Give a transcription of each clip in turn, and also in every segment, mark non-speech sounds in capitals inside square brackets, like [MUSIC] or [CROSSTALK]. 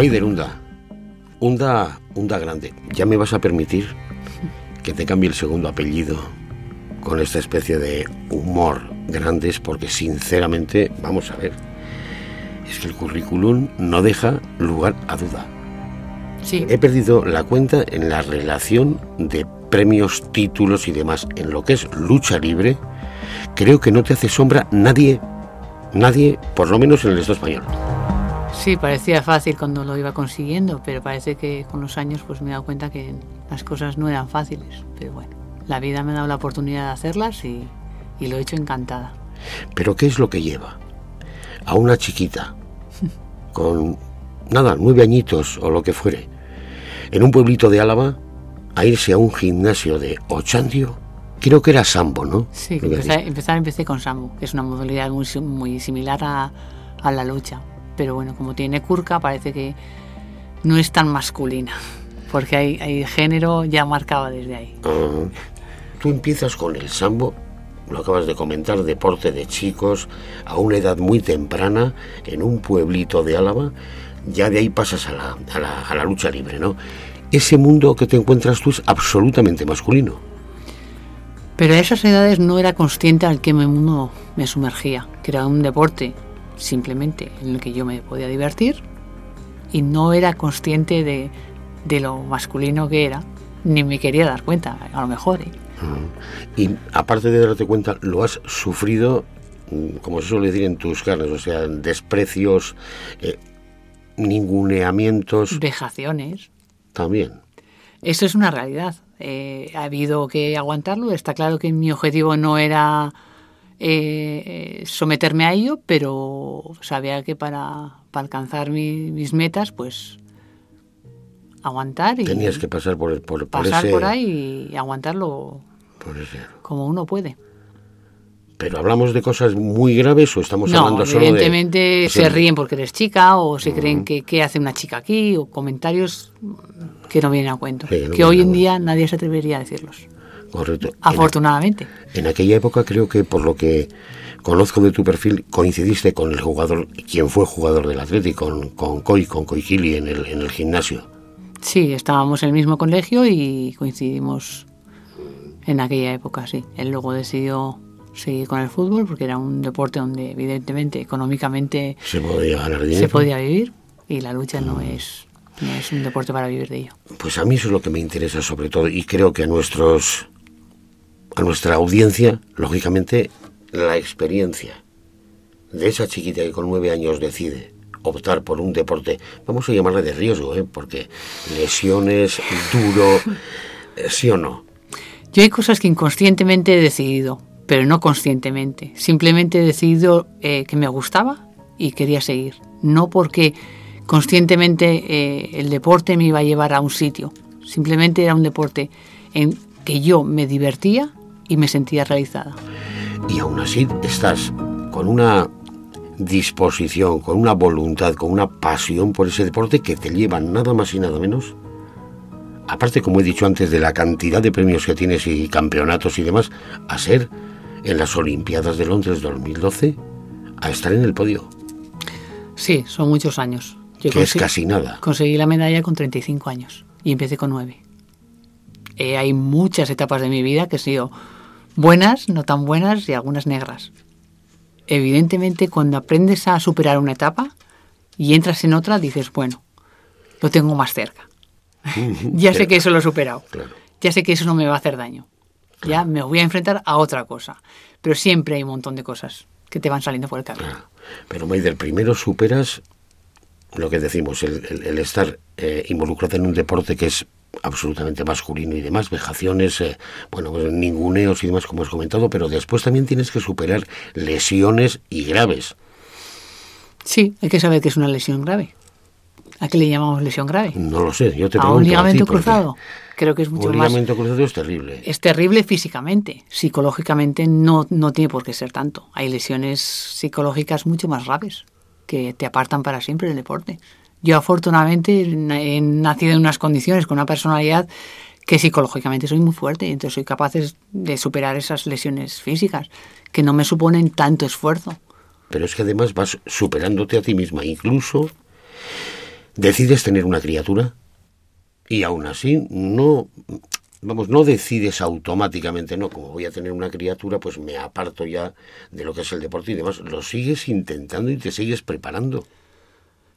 Maider Hunda. Hunda, Hunda grande. Ya me vas a permitir que te cambie el segundo apellido con esta especie de humor grandes porque sinceramente, vamos a ver, es que el currículum no deja lugar a duda. Sí. He perdido la cuenta en la relación de premios, títulos y demás. En lo que es lucha libre, creo que no te hace sombra nadie, nadie, por lo menos en el Estado español. Sí, parecía fácil cuando lo iba consiguiendo, pero parece que con los años pues me he dado cuenta que las cosas no eran fáciles. Pero bueno, la vida me ha dado la oportunidad de hacerlas y, y lo he hecho encantada. Pero ¿qué es lo que lleva a una chiquita [LAUGHS] con, nada, nueve añitos o lo que fuere, en un pueblito de Álava, a irse a un gimnasio de Ochandio? Creo que era Sambo, ¿no? Sí, empezar, empecé con Sambo, que es una modalidad muy, muy similar a, a la lucha. Pero bueno, como tiene curca, parece que no es tan masculina, porque hay, hay género ya marcado desde ahí. Ah, Tú empiezas con el sambo, lo acabas de comentar, deporte de chicos, a una edad muy temprana, en un pueblito de Álava, ya de ahí pasas a la, a la- a la lucha libre, ¿no? Ese mundo que te encuentras tú es absolutamente masculino. Pero a esas edades no era consciente al que mundo me sumergía, que era un deporte simplemente en el que yo me podía divertir y no era consciente de, de lo masculino que era, ni me quería dar cuenta, a lo mejor. ¿eh? Y aparte de darte cuenta, lo has sufrido, mm, como se suele decir, en tus carnes, o sea, desprecios, eh, ninguneamientos Vejaciones. también. Eso es una realidad. Eh, ha habido que aguantarlo. Está claro que mi objetivo no era eh, someterme a ello, pero sabía que para, para alcanzar mi- mis metas, pues aguantar y Tenías que pasar por, por, por pasar ese... por ahí y aguantarlo ese- como uno puede. Pero hablamos de cosas muy graves o estamos No, hablando solo de... evidentemente o sea, se ríen porque eres chica o se creen que qué hace una chica aquí o comentarios que no vienen a cuento. Sí, que no que hoy en día nadie se atrevería a decirlos. Correcto. En, Afortunadamente. en aquella época creo que por lo que conozco de tu perfil coincidiste con el jugador, quien fue jugador del Atlético, con, con Coy, con Coikili en el, en el gimnasio. Sí, estábamos en el mismo colegio y coincidimos en aquella época, sí. Él luego decidió seguir con el fútbol porque era un deporte donde evidentemente económicamente Se podía ganar dinero. se podía vivir y la lucha no es, no es un deporte para vivir de ello. Pues a mí eso es lo que me interesa sobre todo y creo que a nuestros a nuestra audiencia, lógicamente, la experiencia de esa chiquita que con nueve años decide optar por un deporte, vamos a llamarle de riesgo, ¿eh? porque lesiones, duro, eh, sí o no. Yo hay cosas que inconscientemente he decidido, pero no conscientemente. Simplemente he decidido eh, que me gustaba y quería seguir. No porque conscientemente eh, el deporte me iba a llevar a un sitio. Simplemente era un deporte en que yo me divertía y me sentía realizada. Y aún así estás con una disposición, con una voluntad, con una pasión por ese deporte que te lleva nada más y nada menos. Aparte, como he dicho antes, de la cantidad de premios que tienes y campeonatos y demás, a ser en las Olimpiadas de Londres 2012, a estar en el podio, Sí, son muchos años. Yo que es casi nada. Conseguí la medalla con 35 años y empecé con 9. Eh, hay muchas etapas de mi vida que han sido buenas, no tan buenas y algunas negras. Evidentemente, cuando aprendes a superar una etapa y entras en otra, dices, bueno, lo tengo más cerca. [LAUGHS] ya sé que eso lo he superado. Claro. Ya sé que eso no me va a hacer daño. Ya me voy a enfrentar a otra cosa. Pero siempre hay un montón de cosas que te van saliendo por el camino. Pero Maider, primero superas lo que decimos, el, el- el estar eh, involucrado en un deporte que es absolutamente masculino y demás, vejaciones, eh, bueno, pues, ninguneos y demás, como has comentado, pero después también tienes que superar lesiones y graves. Sí, hay que saber que es una lesión grave. ¿A qué le llamamos lesión grave? No lo sé, yo te a pregunto. un a ti, ligamento cruzado. Creo que es mucho Un más. ligamento cruzado es terrible. Es terrible físicamente. Psicológicamente no, no tiene por qué ser tanto. Hay lesiones psicológicas mucho más graves que te apartan para siempre del deporte. Yo afortunadamente na- he nacido en unas condiciones con una personalidad que psicológicamente soy muy fuerte y entonces soy capaz de superar esas lesiones físicas que no me suponen tanto esfuerzo. Pero es que además vas superándote a ti misma, incluso decides tener una criatura y aún así no, vamos, no decides automáticamente, no, como voy a tener una criatura, pues me aparto ya de lo que es el deporte y demás. Lo sigues intentando y te sigues preparando.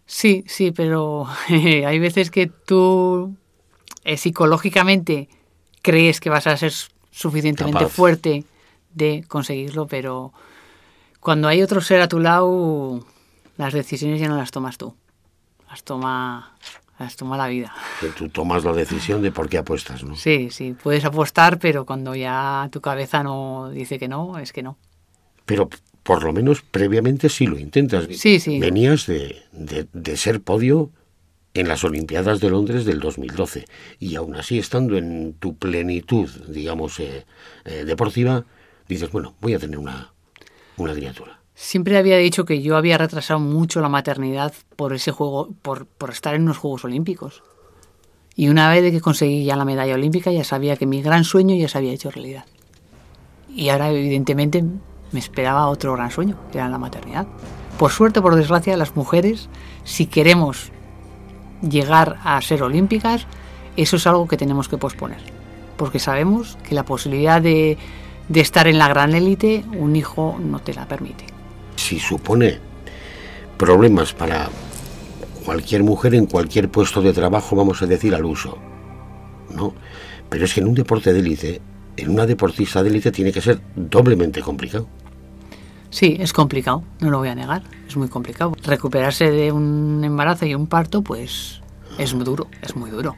Sí, sí, pero [LAUGHS] hay veces que tú eh, psicológicamente crees que vas a ser suficientemente fuerte de conseguirlo, pero cuando hay otro ser a tu lado, las decisiones ya no las tomas tú, las toma, las toma la vida. Que tú tomas la decisión de por qué apuestas, ¿no? Sí, sí, puedes apostar, pero cuando ya tu cabeza no dice que no, es que no. Pero por lo menos previamente sí lo intentas. Sí, sí. Venías de, de, ser podio en las Olimpiadas de Londres del 2012 y aún así estando en tu plenitud, digamos, eh, eh, deportiva, dices, bueno, voy a tener una, una criatura. Siempre había dicho que yo había retrasado mucho la maternidad por ese juego, por, por estar en unos Juegos Olímpicos. Y una vez de que conseguí ya la medalla olímpica, ya sabía que mi gran sueño ya se había hecho realidad. Y ahora, evidentemente, me esperaba otro gran sueño, que era la maternidad. Por suerte por desgracia, las mujeres, si queremos llegar a ser olímpicas, eso es algo que tenemos que posponer. Porque sabemos que la posibilidad de de estar en la gran élite, un hijo no te la permite. Si supone problemas para cualquier mujer en cualquier puesto de trabajo, vamos a decir al uso, ¿no? Pero es que en un deporte de élite, en una deportista de élite tiene que ser doblemente complicado. Sí, es complicado, no lo voy a negar, es muy complicado. Recuperarse de un embarazo y un parto, pues es duro, es muy duro.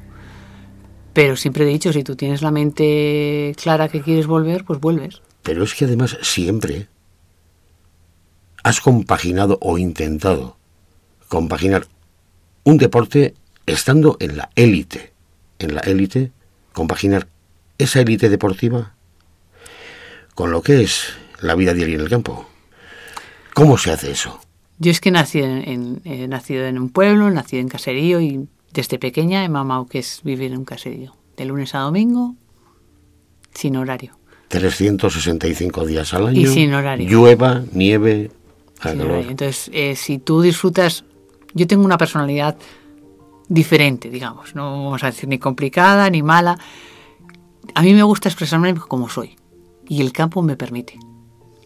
Pero siempre he dicho, si tú tienes la mente clara que quieres volver, pues vuelves. Pero es que además siempre has compaginado o intentado compaginar un deporte estando en la élite. En la élite, compaginar esa élite deportiva con lo que es la vida diaria en el campo. ¿Cómo se hace eso? Yo es que nací en, he nacido en un pueblo, nací en caserío y desde pequeña he mamado que es vivir en un caserío, de lunes a domingo, sin horario. 365 días al año. Y sin horario. Llueva, nieve, calor. Entonces, eh, si tú disfrutas, yo tengo una personalidad diferente, digamos, no vamos a decir ni complicada ni mala. A mí me gusta expresarme como soy y el campo me permite.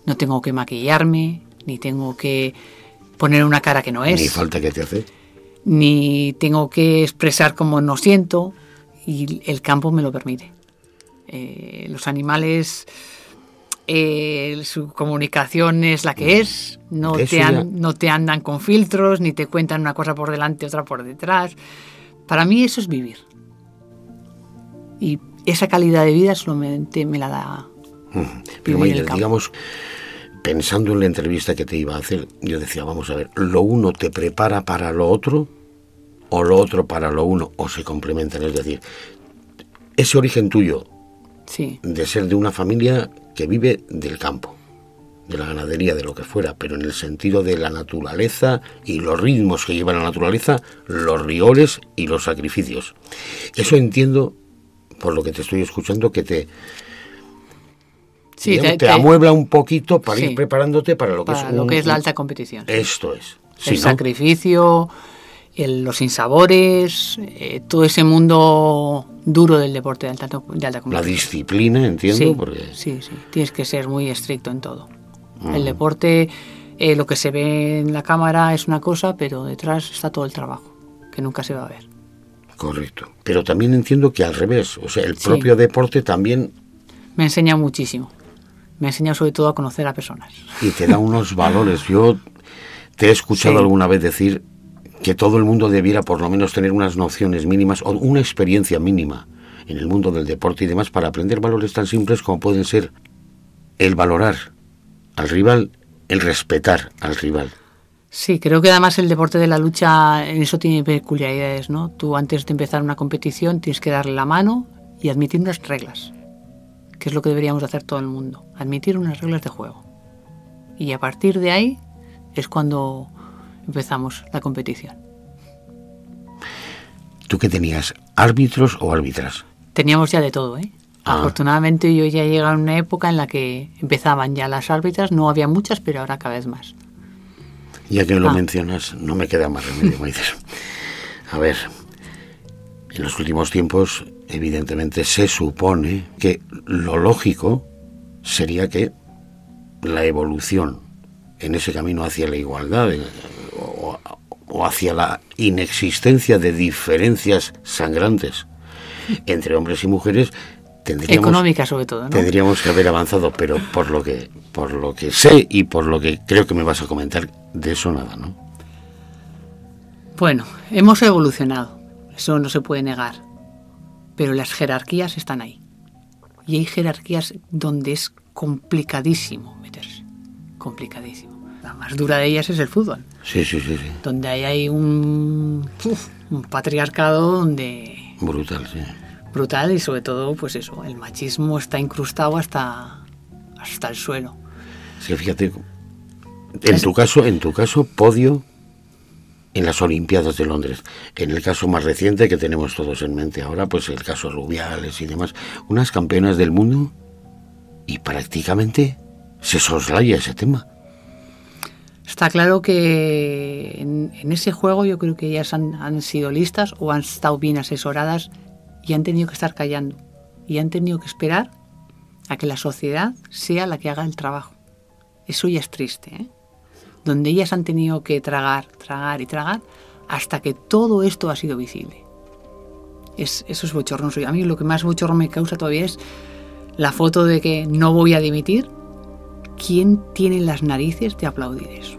No tengo que maquillarme, ni tengo que poner una cara que no es. Ni falta que te hace ni tengo que expresar como no siento y el campo me lo permite. Eh, los animales, eh, su comunicación es la que es, no te, no te andan con filtros, ni te cuentan una cosa por delante, otra por detrás. Para mí eso es vivir. Y esa calidad de vida solamente me la da. Pero digamos, pensando en la entrevista que te iba a hacer, yo decía, vamos a ver, lo uno te prepara para lo otro o lo otro para lo uno o se complementan. Es decir, ese origen tuyo sí. de ser de una familia que vive del campo, de la ganadería, de lo que fuera, pero en el sentido de la naturaleza y los ritmos que lleva la naturaleza, los rioles y los sacrificios. Eso entiendo, por lo que te estoy escuchando, que te Sí, te, amuebla un poquito para ir preparándote para lo que, es, lo que es la alta competición. Esto es. el sacrificio, el, los insabores, eh, todo ese mundo duro del deporte de alta, de competición. La disciplina, entiendo. Sí, porque... sí, sí, tienes que ser muy estricto en todo. El deporte, eh, lo que se ve en la cámara es una cosa, pero detrás está todo el trabajo, que nunca se va a ver. Correcto. Pero también entiendo que al revés, o sea, el propio deporte también... Me enseña muchísimo me ha enseñado sobre todo a conocer a personas. Y te da unos valores. Yo te he escuchado alguna vez decir que todo el mundo debiera por lo menos tener unas nociones mínimas o una experiencia mínima en el mundo del deporte y demás para aprender valores tan simples como pueden ser el valorar al rival, el respetar al rival. Sí, creo que además el deporte de la lucha en eso tiene peculiaridades, ¿no? Tú antes de empezar una competición tienes que darle la mano y admitir unas reglas que es lo que deberíamos hacer todo el mundo, admitir unas reglas de juego. Y a partir de ahí es cuando empezamos la competición. ¿Tú qué tenías? ¿Árbitros o árbitras? Teníamos ya de todo, ¿eh? Ah. Afortunadamente yo ya llegué a una época en la que empezaban ya las árbitras, no había muchas, pero ahora cada vez más. Ya que lo ah. mencionas, no me queda más remedio, me dices. A ver, en los últimos tiempos, evidentemente, se supone que lo lógico sería que la evolución en ese camino hacia la igualdad eh, o, o hacia la inexistencia de diferencias sangrantes entre hombres y mujeres tendríamos Económica sobre todo, ¿no? tendríamos que haber avanzado pero por lo que por lo que sé y por lo que creo que me vas a comentar de eso nada no Bueno, hemos evolucionado, eso no se puede negar, pero las jerarquías están ahí. Y hay jerarquías donde es complicadísimo meterse, complicadísimo. La más dura de ellas es el fútbol, sí sí sí sí donde ahí hay un, uf, un patriarcado donde brutal sí brutal y sobre todo, pues eso, el machismo está incrustado hasta, hasta el suelo. Que fíjate, en tu caso, en tu caso, podio en las Olimpiadas de Londres. En el caso más reciente que tenemos todos en mente ahora, pues el caso Rubiales y demás, unas campeonas del mundo y prácticamente se soslaya ese tema. Está claro que en, ese juego yo creo que ellas han, han sido listas o han estado bien asesoradas y han tenido que estar callando y han tenido que esperar a que la sociedad sea la que haga el trabajo. Eso ya es triste, ¿eh? Donde ellas han tenido que tragar, tragar y tragar hasta que todo esto ha sido visible. Es, eso es bochornoso. Y a mí lo que más bochorno me causa todavía es la foto de que no voy a dimitir. ¿Quién tiene las narices de aplaudir eso?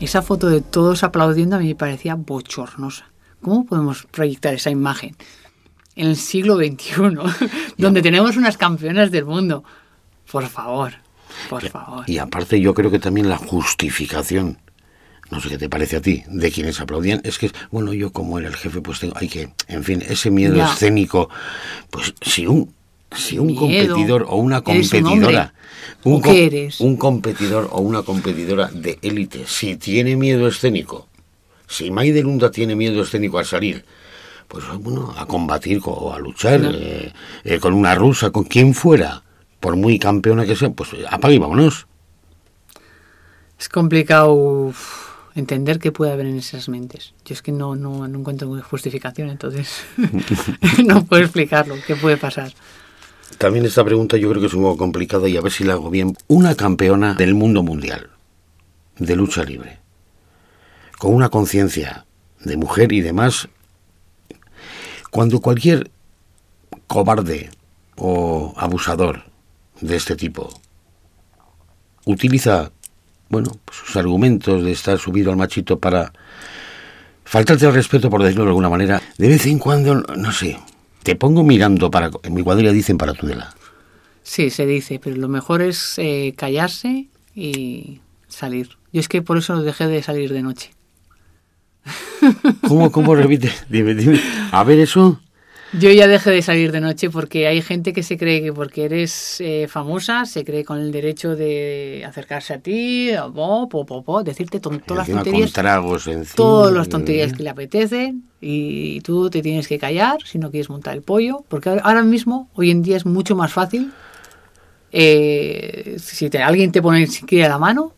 Esa foto de todos aplaudiendo a mí me parecía bochornosa. ¿Cómo podemos proyectar esa imagen? en el siglo XXI, [LAUGHS] donde tenemos unas campeonas del mundo. Por favor, por favor. Y aparte yo creo que también la justificación, no sé qué te parece a ti, de quienes aplaudían, es que, bueno, yo como era el jefe, pues tengo, hay que, en fin, ese miedo Ya. escénico, pues si un, si un Miedo. competidor o una un competidora, hombre. ¿O co- qué eres? un competidor o una competidora de élite, si tiene miedo escénico, si Maide Lunda tiene miedo escénico al salir, pues bueno, a combatir co- o a luchar No. eh, eh, con una rusa, con quien fuera, por muy campeona que sea, pues apague y vámonos. Es complicado entender qué puede haber en esas mentes. Yo es que no, no, no encuentro justificación, entonces [LAUGHS] [LAUGHS] no puedo explicarlo, qué puede pasar. También esta pregunta yo creo que es un poco complicada y a ver si la hago bien. Una campeona del mundo mundial de lucha libre, con una conciencia de mujer y demás, cuando cualquier cobarde o abusador de este tipo utiliza, bueno, pues sus argumentos de estar subido al machito para faltarte al respeto, por decirlo de alguna manera, de vez en cuando, no sé, te pongo mirando para... En mi cuadrilla dicen para Tudela. Sí, se dice, pero lo mejor es eh, callarse y salir. Yo es que por eso dejé de salir de noche. ¿Cómo, cómo [LAUGHS] repite? Dime, dime. A ver eso. Yo ya dejé de salir de noche porque hay gente que se cree que porque eres eh, famosa se cree con el derecho de acercarse a ti, o po, po, decirte ton- todas las tonterías, con tragos encima. todas las tonterías que le apetecen y tú te tienes que callar si no quieres montar el pollo, porque ahora- ahora mismo, hoy en día es mucho más fácil, eh, si te- alguien te pone siquiera la mano,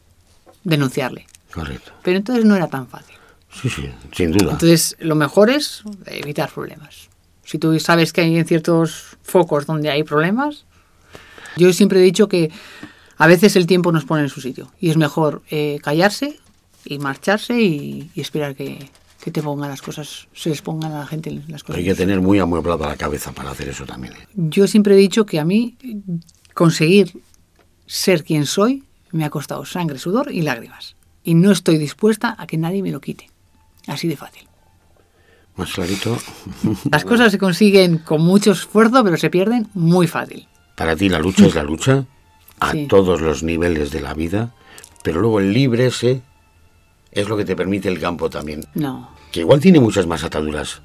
denunciarle. Correcto. Pero entonces no era tan fácil. Sí, sí, sin duda. Entonces, lo mejor es evitar problemas. Si tú sabes que hay en ciertos focos donde hay problemas, yo siempre he dicho que a veces el tiempo nos pone en su sitio y es mejor eh, callarse y marcharse y, y esperar que, que te pongan las cosas, se les pongan a la gente las cosas. hay que tener muy amueblada la cabeza para hacer eso también. ¿eh? Yo siempre he dicho que a mí conseguir ser quien soy me ha costado sangre, sudor y lágrimas. Y no estoy dispuesta a que nadie me lo quite. Así de fácil. Más clarito. [LAUGHS] Las cosas se consiguen con mucho esfuerzo, pero se pierden muy fácil. Para ti la lucha es la lucha a Sí. todos los niveles de la vida, pero luego el libre ese es lo que te permite el campo también. No, Que igual tiene muchas más ataduras.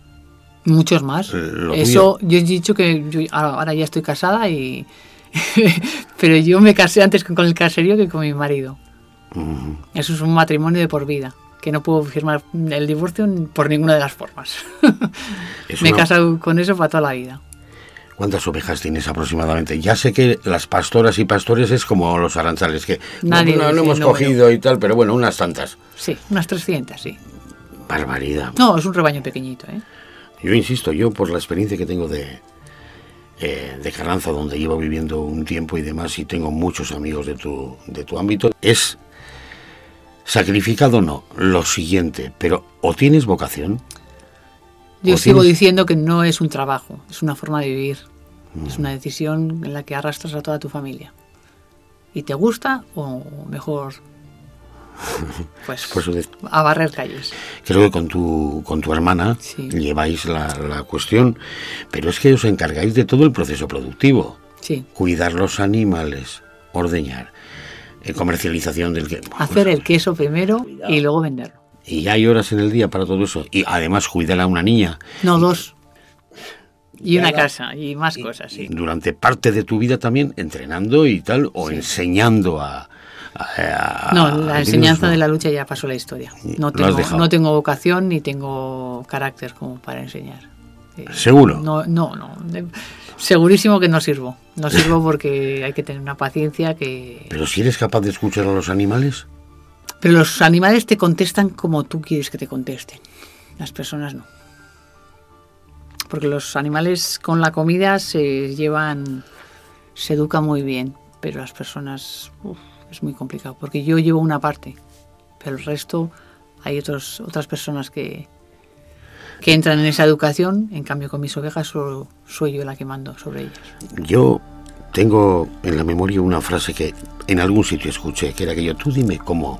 muchos más. Lo Eso, yo he dicho que yo ahora, ya estoy casada y... [LAUGHS] pero yo me casé antes con, el caserío que con mi marido. Eso es un matrimonio de por vida, que no puedo firmar el divorcio por ninguna de las formas. Es [LAUGHS] me he una- casado con eso para toda la vida. ¿Cuántas ovejas tienes aproximadamente? Ya sé que las pastoras y pastores es como los aranzales, que no, Nadie no, no dice hemos número. cogido y tal, pero bueno, unas tantas. Sí, unas 300, sí. Barbaridad. No, es un rebaño pequeñito, ¿eh? Yo insisto, yo por la experiencia que tengo de, eh, de Carranza, donde llevo viviendo un tiempo y demás, y tengo muchos amigos de tu, de tu ámbito, es sacrificado no, lo siguiente, pero o tienes vocación. Yo sigo tienes- diciendo que no es un trabajo, es una forma de vivir. Es una decisión en la que arrastras a toda tu familia. ¿Y te gusta o mejor [LAUGHS] pues a barrer calles? creo que con tu, con tu hermana Sí. lleváis la, la cuestión, pero es que os encargáis de todo el proceso productivo. Sí, Cuidar los animales, ordeñar, comercialización del que... hacer el queso primero y luego venderlo. Y hay horas en el día para todo eso. Y además cuidar a una niña. No, dos. Y una casa y más cosas, sí. Durante parte de tu vida también entrenando y tal, o enseñando a... a- a- No, la enseñanza ¿no? de la lucha ya pasó la historia. No tengo, no tengo vocación ni tengo carácter como para enseñar. Eh, ¿Seguro? No, no, no. Segurísimo que no sirvo. No sirvo porque hay que tener una paciencia que... Pero si eres capaz de escuchar a los animales, Pero los animales te contestan como tú quieres que te contesten. Las personas no. Porque los animales con la comida se llevan, se educan muy bien, pero las personas uf, es muy complicado. Porque yo llevo una parte, pero el resto hay otros, otras personas que, que entran en esa educación. En cambio, con mis ovejas solo soy yo la que mando sobre ellas. yo tengo en la memoria una frase que en algún sitio escuché, que era aquello, tú dime cómo,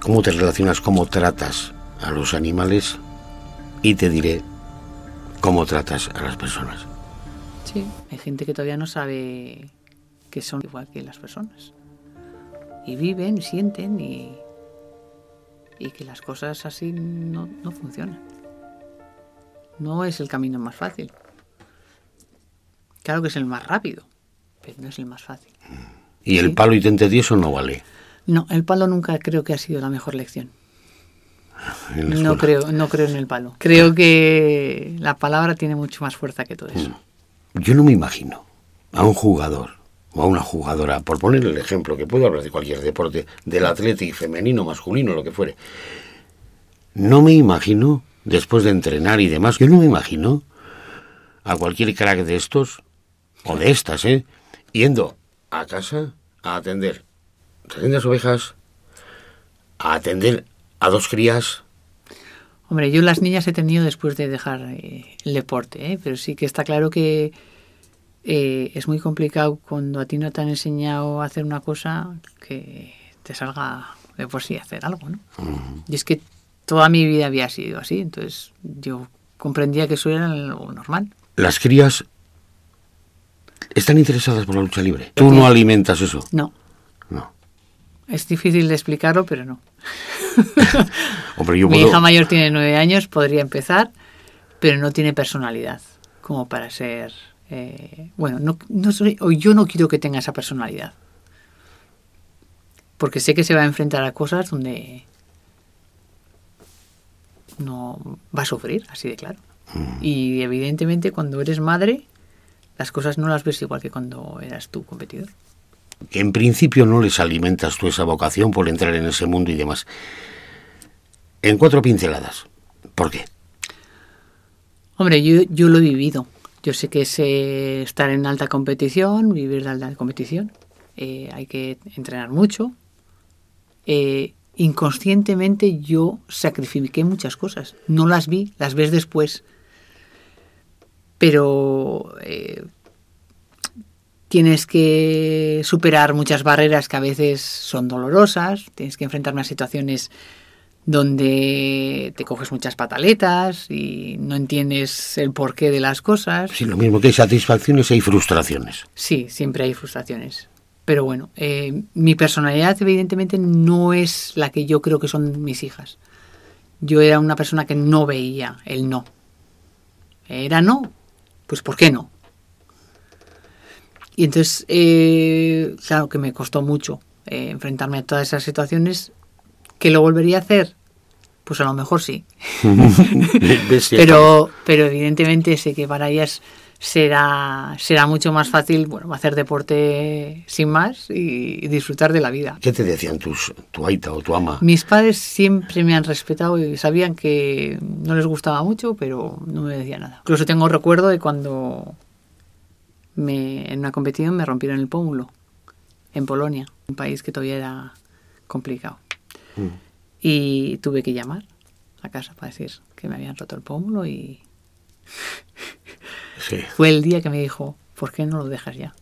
cómo te relacionas, cómo tratas a los animales y te diré cómo tratas a las personas. Sí, hay gente que todavía no sabe que son igual que las personas. Y viven, sienten y, y que las cosas así no, no funcionan. No es el camino más fácil. Claro que es el más rápido, pero no es el más fácil. Y el palo y tente tieso no vale. No, el palo nunca creo que ha sido la mejor lección. [LAUGHS] No creo, no creo en el palo. Creo que la palabra tiene mucho más fuerza que todo eso. Yo no me imagino a un jugador o a una jugadora, por poner el ejemplo, que puedo hablar de cualquier deporte, del atlético femenino, masculino, lo que fuere. No me imagino, después de entrenar y demás, yo no me imagino a cualquier crack de estos, o de estas, ¿eh? Yendo a casa a atender 300 ovejas, a atender a dos crías. Hombre, yo las niñas he tenido después de dejar eh, el deporte, ¿eh? pero sí que está claro que eh, es muy complicado cuando a ti no te han enseñado a hacer una cosa que te salga de por sí hacer algo, ¿no? Y es que toda mi vida había sido así, entonces yo comprendía que eso era lo normal. Las crías están interesadas por la lucha libre. Tú no alimentas eso. No, No. es difícil de explicarlo, pero no. [LAUGHS] Hombre, yo Mi puedo- hija mayor tiene nueve años, podría empezar, pero no tiene personalidad como para ser... eh, bueno, no, no soy- o yo no quiero que tenga esa personalidad. Porque sé que se va a enfrentar a cosas donde no va a sufrir, así de claro. Y evidentemente cuando eres madre, las cosas no las ves igual que cuando eras tú competidor. en principio no les alimentas tú esa vocación por entrar en ese mundo y demás. En cuatro pinceladas. ¿Por qué? Hombre, yo, yo lo he vivido. Yo sé que es eh, estar en alta competición, vivir de alta competición. Eh, hay que entrenar mucho. Eh, inconscientemente yo sacrifiqué muchas cosas. No las vi, las ves después. Pero eh, tienes que superar muchas barreras que a veces son dolorosas. Tienes que enfrentarme a situaciones donde te coges muchas pataletas y no entiendes el porqué de las cosas. Sí, lo mismo que hay satisfacciones, hay frustraciones. Sí, siempre hay frustraciones. Pero bueno, eh, mi personalidad evidentemente no es la que yo creo que son mis hijas. Yo era una persona que no veía el no. Era no, pues ¿por qué no? Y entonces, eh, claro que me costó mucho eh, enfrentarme a todas esas situaciones. ¿Que lo volvería a hacer? Pues a lo mejor sí. [LAUGHS] [LAUGHS] Pero, pero evidentemente sé que para ellas será, será mucho más fácil bueno, hacer deporte sin más y, disfrutar de la vida. ¿Qué te decían tus, tu aita o tu ama? Mis padres siempre me han respetado y sabían que no les gustaba mucho, pero no me decían nada. Incluso tengo recuerdo de cuando me, en una competición me rompieron el pómulo en Polonia, un país que todavía era complicado. Mm. Y tuve que llamar a casa para decir que me habían roto el pómulo y fue el día que me dijo, ¿por qué no lo dejas ya?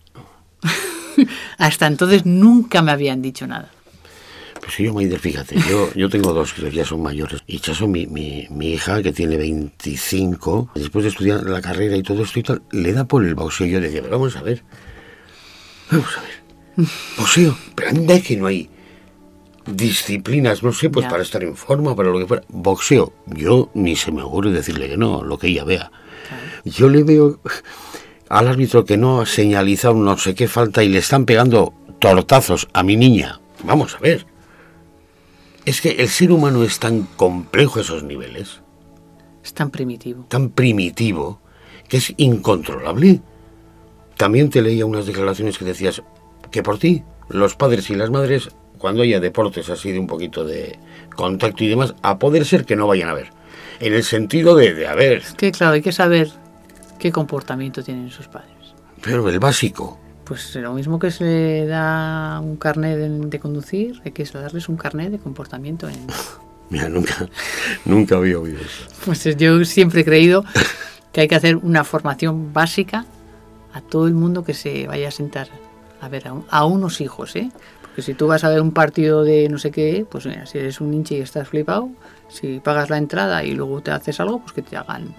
[LAUGHS] Hasta entonces nunca me habían dicho nada. Pues yo, Maider, fíjate, yo, yo tengo dos que ya son mayores. Y Chaso, mi, mi, mi, hija, que tiene 25, después de estudiar la carrera y todo esto y tal, le da por el boxeo. Yo le decía, vamos a ver, vamos a ver. [LAUGHS] Boxeo, pero anda que no hay disciplinas, no sé, pues para estar en forma, para lo que fuera. Boxeo, yo ni se me ocurre decirle que no, lo que ella vea. Yo le veo [LAUGHS] al árbitro que no ha señalizado no sé qué falta y le están pegando tortazos a mi niña. Vamos a ver. Es que el ser humano es tan complejo a esos niveles. Es tan primitivo. Tan primitivo que es incontrolable. También te leía unas declaraciones que decías que por ti, los padres y las madres cuando haya deportes así de un poquito de contacto y demás, a poder ser que no vayan a ver. En el sentido de, de a ver. Es que claro, hay que saber qué comportamiento tienen sus padres. Pero el básico. Pues lo mismo que se le da un carnet de, conducir, hay que darles un carnet de comportamiento. En... [LAUGHS] Mira, nunca, nunca había oído eso. Pues yo siempre he creído que hay que hacer una formación básica a todo el mundo que se vaya a sentar a ver a, a unos hijos, ¿eh? Que si tú vas a ver un partido de no sé qué, pues mira, si eres un hinche y estás flipado, si pagas la entrada y luego te haces algo, pues que te hagan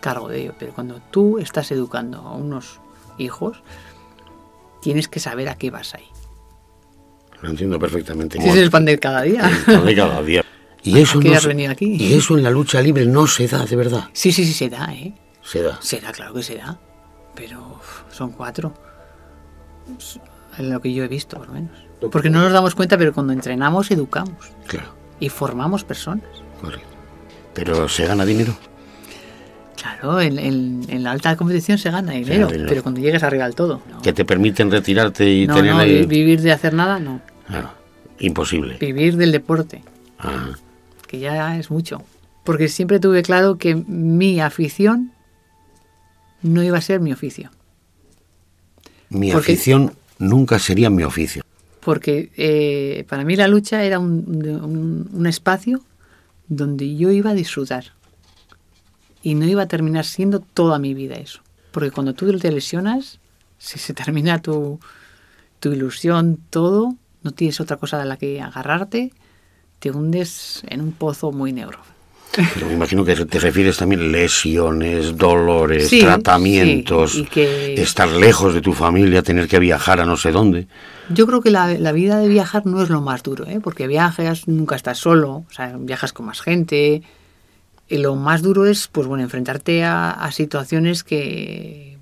cargo de ello. Pero cuando tú estás educando a unos hijos, tienes que saber a qué vas ahí. Lo entiendo perfectamente. Si es el pan de cada día. El pan de cada día. [LAUGHS] Y eso, no aquí? y eso en la lucha libre no se da, de verdad. Sí, sí, sí, se da, ¿eh? Se da. Se da, claro que se da. Pero son cuatro. Es lo que yo he visto, por lo menos. Porque no nos damos cuenta, pero cuando entrenamos, educamos. Claro. Y formamos personas. Correcto. Pero ¿se gana dinero? Claro, en, la alta competición se gana dinero, pero cuando llegas arriba del todo. ¿Que te permiten retirarte y tener no, vivir de hacer nada, no. Claro, imposible. Vivir del deporte. Que ya es mucho. Porque siempre tuve claro que mi afición no iba a ser mi oficio. Mi afición nunca sería mi oficio porque eh, para mí la lucha era un, espacio donde yo iba a disfrutar y no iba a terminar siendo toda mi vida eso. Porque cuando tú te lesionas, si se termina tu, tu ilusión, todo, no tienes otra cosa de la que agarrarte, te hundes en un pozo muy negro. Pero me imagino que te refieres también lesiones, dolores, tratamientos, estar lejos de tu familia, tener que viajar a no sé dónde. Yo creo que la, vida de viajar no es lo más duro, ¿eh? porque viajas, nunca estás solo, o sea, viajas con más gente. Y lo más duro es, pues bueno, enfrentarte a, situaciones que,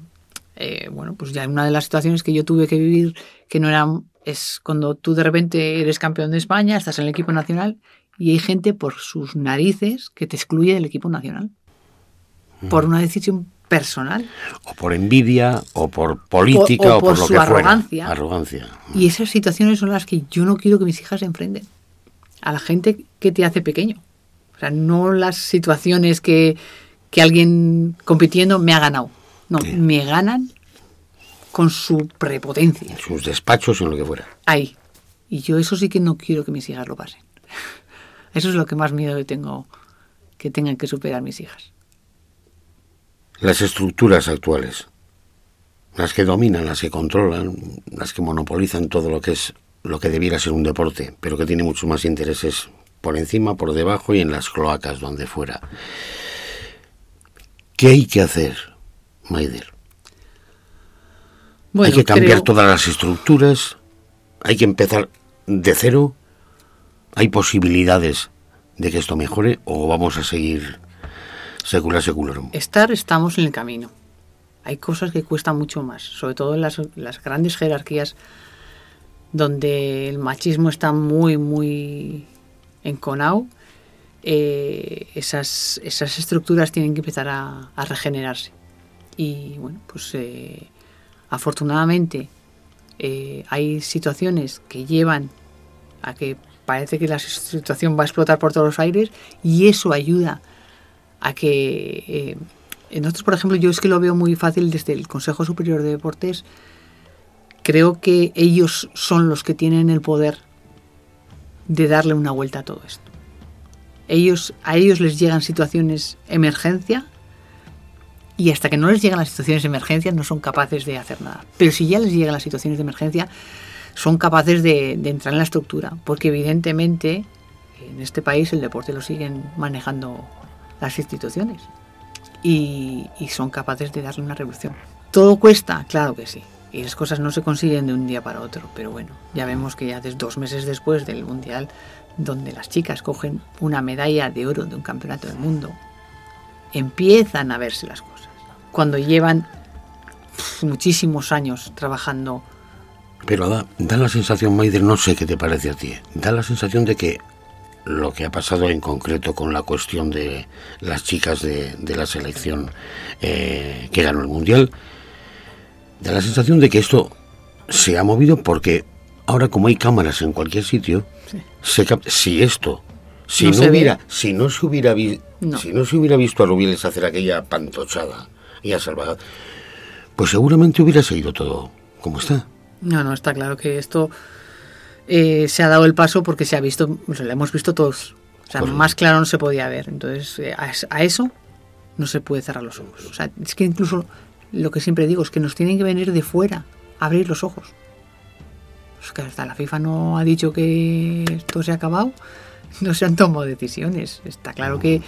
eh, bueno, pues ya una de las situaciones que yo tuve que vivir, que no eran, es cuando tú de repente eres campeón de España, estás en el equipo nacional y hay gente por sus narices que te excluye del equipo nacional. Por una decisión personal. O por envidia, o por política, o, por, lo su que arrogancia. arrogancia. Y esas situaciones son las que yo no quiero que mis hijas se enfrenten. A la gente que te hace pequeño. O sea, no las situaciones que, que alguien compitiendo me ha ganado. No, me ganan con su prepotencia. Sus despachos en lo que fuera. Ahí. Y yo eso sí que no quiero que mis hijas lo pasen. Eso es lo que más miedo tengo que tengan que superar mis hijas. Las estructuras actuales, las que dominan, las que controlan, las que monopolizan todo lo que es lo que debiera ser un deporte, pero que tiene muchos más intereses por encima, por debajo y en las cloacas, donde fuera. ¿Qué hay que hacer, Maider? hay que cambiar todas las estructuras, hay que empezar de cero ¿Hay posibilidades de que esto mejore o vamos a seguir secular secularum? Estar, estamos en el camino. Hay cosas que cuestan mucho más, sobre todo en las, grandes jerarquías donde el machismo está muy, muy enconado. Eh, esas, esas estructuras tienen que empezar a, regenerarse. Y bueno, pues eh, afortunadamente eh, hay situaciones que llevan a que parece que la situación va a explotar por todos los aires y eso ayuda a que eh, nosotros, por ejemplo, yo es que lo veo muy fácil desde el Consejo Superior de Deportes. Creo que ellos son los que tienen el poder de darle una vuelta a todo esto. Ellos, a ellos les llegan situaciones emergencia y hasta que no les llegan las situaciones de emergencia no son capaces de hacer nada. Pero si ya les llegan las situaciones de emergencia, son capaces de, entrar en la estructura, porque evidentemente en este país el deporte lo siguen manejando las instituciones y, y son capaces de darle una revolución. ¿Todo cuesta? Claro que sí. Y las cosas no se consiguen de un día para otro, pero bueno, ya vemos que ya desde dos meses después del Mundial, donde las chicas cogen una medalla de oro de un campeonato del mundo, empiezan a verse las cosas. Cuando llevan muchísimos años trabajando pero da, da la sensación, Maider, no sé qué te parece a ti, da la sensación de que lo que ha pasado en concreto con la cuestión de las chicas de, la selección eh, que ganó el Mundial, da la sensación de que esto se ha movido porque ahora como hay cámaras en cualquier sitio, si esto, si no, hubiera, si no se hubiera si no se hubiera visto a Rubiles hacer aquella pantochada y a salvar, pues seguramente hubiera seguido todo como está. No, no, está claro que esto eh, se ha dado el paso porque se ha visto, lo hemos visto todos. O sea, más claro no se podía ver. Entonces, eh, a, eso no se puede cerrar los ojos. O sea, es que incluso lo que siempre digo es que nos tienen que venir de fuera a abrir los ojos. Es que hasta la FIFA no ha dicho que esto se ha acabado, [LAUGHS] no se han tomado decisiones. Está claro que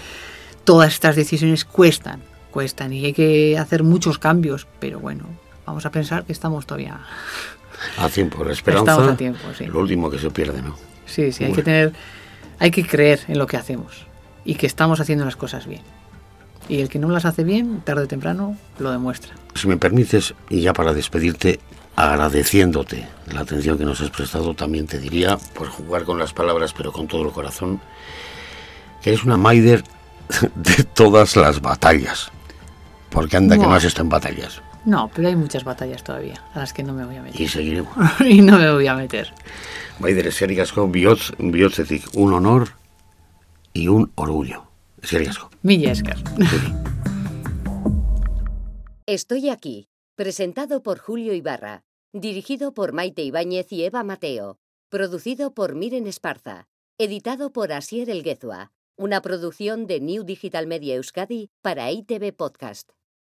todas estas decisiones cuestan, cuestan y hay que hacer muchos cambios, pero bueno, vamos a pensar que estamos todavía a tiempo, la esperanza. Estamos a tiempo, sí. Lo último que se pierde, ¿no? Sí, sí, hay que tener, hay que creer en lo que hacemos y que estamos haciendo las cosas bien. Y el que no las hace bien, tarde o temprano, lo demuestra. Si me permites, y ya para despedirte, agradeciéndote la atención que nos has prestado, también te diría, por jugar con las palabras, pero con todo el corazón, que eres una Maider [LAUGHS] de todas las batallas. Porque anda que no has estado en batallas. No, pero hay muchas batallas todavía a las que no me voy a meter. Y seguiremos. [LAUGHS] y no me voy a meter. Baider, eskerrik asko, un honor y un orgullo. Eskerrik asko. Estoy aquí, presentado por Julio Ibarra, dirigido por Maite Ibáñez y Eva Mateo, producido por Miren Esparza, editado por Asier Elguezua, una producción de New Digital Media Euskadi para ITV Podcast.